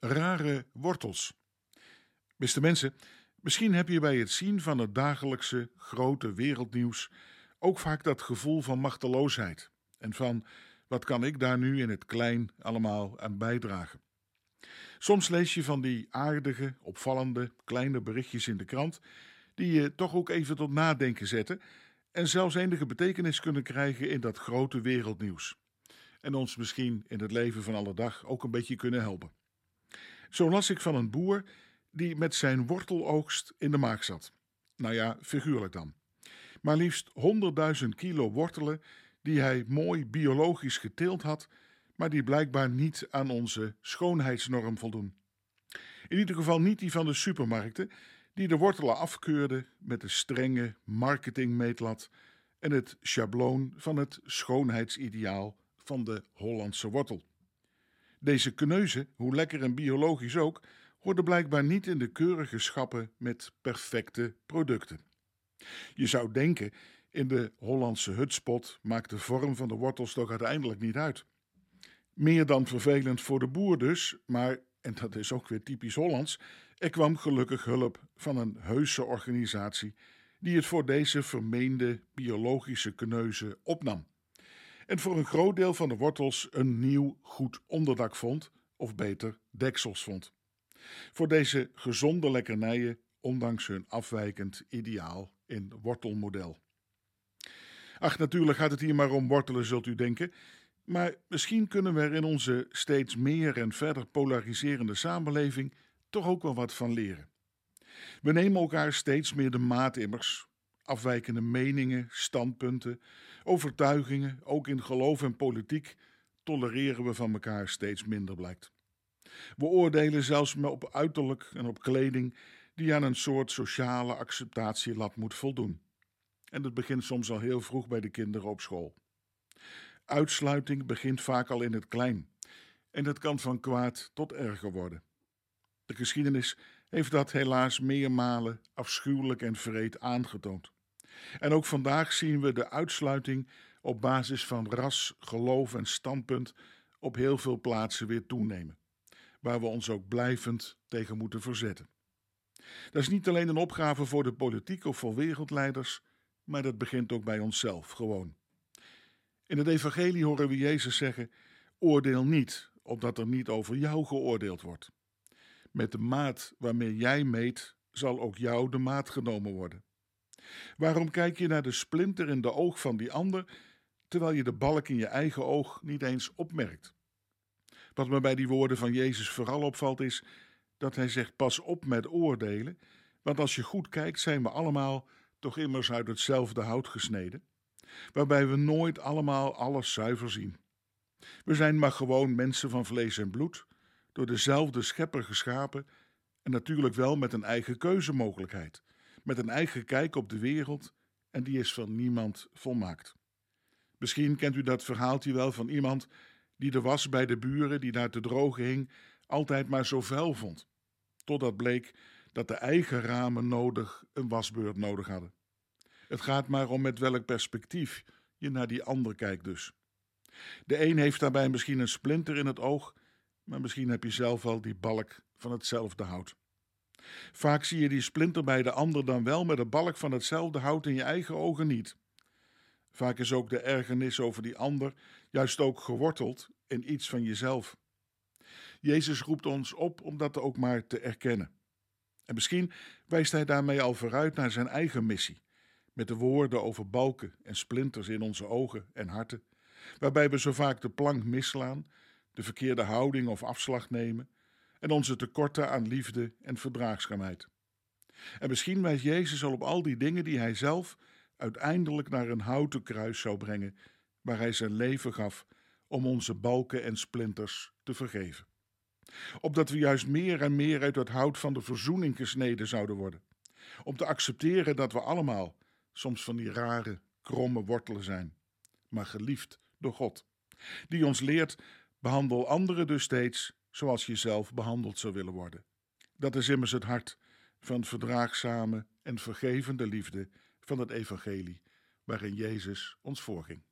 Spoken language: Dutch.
Rare wortels. Beste mensen, misschien heb je bij het zien van het dagelijkse grote wereldnieuws ook vaak dat gevoel van machteloosheid en van wat kan ik daar nu in het klein allemaal aan bijdragen. Soms lees je van die aardige, opvallende, kleine berichtjes in de krant die je toch ook even tot nadenken zetten en zelfs enige betekenis kunnen krijgen in dat grote wereldnieuws. En ons misschien in het leven van alle dag ook een beetje kunnen helpen. Zo las ik van een boer die met zijn worteloogst in de maak zat. Nou ja, figuurlijk dan. Maar liefst 100.000 kilo wortelen die hij mooi biologisch geteeld had, maar die blijkbaar niet aan onze schoonheidsnorm voldoen. In ieder geval niet die van de supermarkten, die de wortelen afkeurden met de strenge marketingmeetlat en het schabloon van het schoonheidsideaal van de Hollandse wortel. Deze kneuzen, hoe lekker en biologisch ook, hoorden blijkbaar niet in de keurige schappen met perfecte producten. Je zou denken, in de Hollandse hutspot maakt de vorm van de wortels toch uiteindelijk niet uit. Meer dan vervelend voor de boer dus, maar, en dat is ook weer typisch Hollands, er kwam gelukkig hulp van een heuse organisatie die het voor deze vermeende biologische kneuzen opnam. En voor een groot deel van de wortels een nieuw goed onderdak vond, of beter deksels vond. Voor deze gezonde lekkernijen, ondanks hun afwijkend ideaal in wortelmodel. Ach, natuurlijk gaat het hier maar om wortelen, zult u denken. Maar misschien kunnen we er in onze steeds meer en verder polariserende samenleving toch ook wel wat van leren. We nemen elkaar steeds meer de maat immers. Afwijkende meningen, standpunten, overtuigingen, ook in geloof en politiek, tolereren we van elkaar steeds minder, blijkt. We oordelen zelfs op uiterlijk en op kleding die aan een soort sociale acceptatielat moet voldoen. En dat begint soms al heel vroeg bij de kinderen op school. Uitsluiting begint vaak al in het klein. En dat kan van kwaad tot erger worden. De geschiedenis heeft dat helaas meermalen afschuwelijk en vreed aangetoond. En ook vandaag zien we de uitsluiting op basis van ras, geloof en standpunt op heel veel plaatsen weer toenemen, waar we ons ook blijvend tegen moeten verzetten. Dat is niet alleen een opgave voor de politiek of voor wereldleiders, maar dat begint ook bij onszelf gewoon. In het Evangelie horen we Jezus zeggen: Oordeel niet, opdat er niet over jou geoordeeld wordt. Met de maat waarmee jij meet, zal ook jou de maat genomen worden. Waarom kijk je naar de splinter in de oog van die ander, terwijl je de balk in je eigen oog niet eens opmerkt? Wat me bij die woorden van Jezus vooral opvalt is dat hij zegt: Pas op met oordelen, want als je goed kijkt, zijn we allemaal toch immers uit hetzelfde hout gesneden, waarbij we nooit allemaal alles zuiver zien. We zijn maar gewoon mensen van vlees en bloed, door dezelfde schepper geschapen en natuurlijk wel met een eigen keuzemogelijkheid, met een eigen kijk op de wereld en die is van niemand volmaakt. Misschien kent u dat verhaaltje wel van iemand die de was bij de buren die daar te drogen hing altijd maar zo vuil vond, totdat bleek dat de eigen ramen nodig een wasbeurt nodig hadden. Het gaat maar om met welk perspectief je naar die ander kijkt dus. De een heeft daarbij misschien een splinter in het oog, maar misschien heb je zelf al die balk van hetzelfde hout. Vaak zie je die splinter bij de ander dan wel met een balk van hetzelfde hout in je eigen ogen niet. Vaak is ook de ergernis over die ander juist ook geworteld in iets van jezelf. Jezus roept ons op om dat ook maar te erkennen. En misschien wijst hij daarmee al vooruit naar zijn eigen missie, met de woorden over balken en splinters in onze ogen en harten, waarbij we zo vaak de plank misslaan, de verkeerde houding of afslag nemen en onze tekorten aan liefde en verdraagzaamheid. En misschien wijst Jezus al op al die dingen die hij zelf uiteindelijk naar een houten kruis zou brengen, waar hij zijn leven gaf om onze balken en splinters te vergeven opdat we juist meer en meer uit het hout van de verzoening gesneden zouden worden. Om te accepteren dat we allemaal soms van die rare, kromme wortelen zijn, maar geliefd door God, die ons leert: behandel anderen dus steeds zoals je zelf behandeld zou willen worden. Dat is immers het hart van verdraagzame en vergevende liefde van het Evangelie, waarin Jezus ons voorging.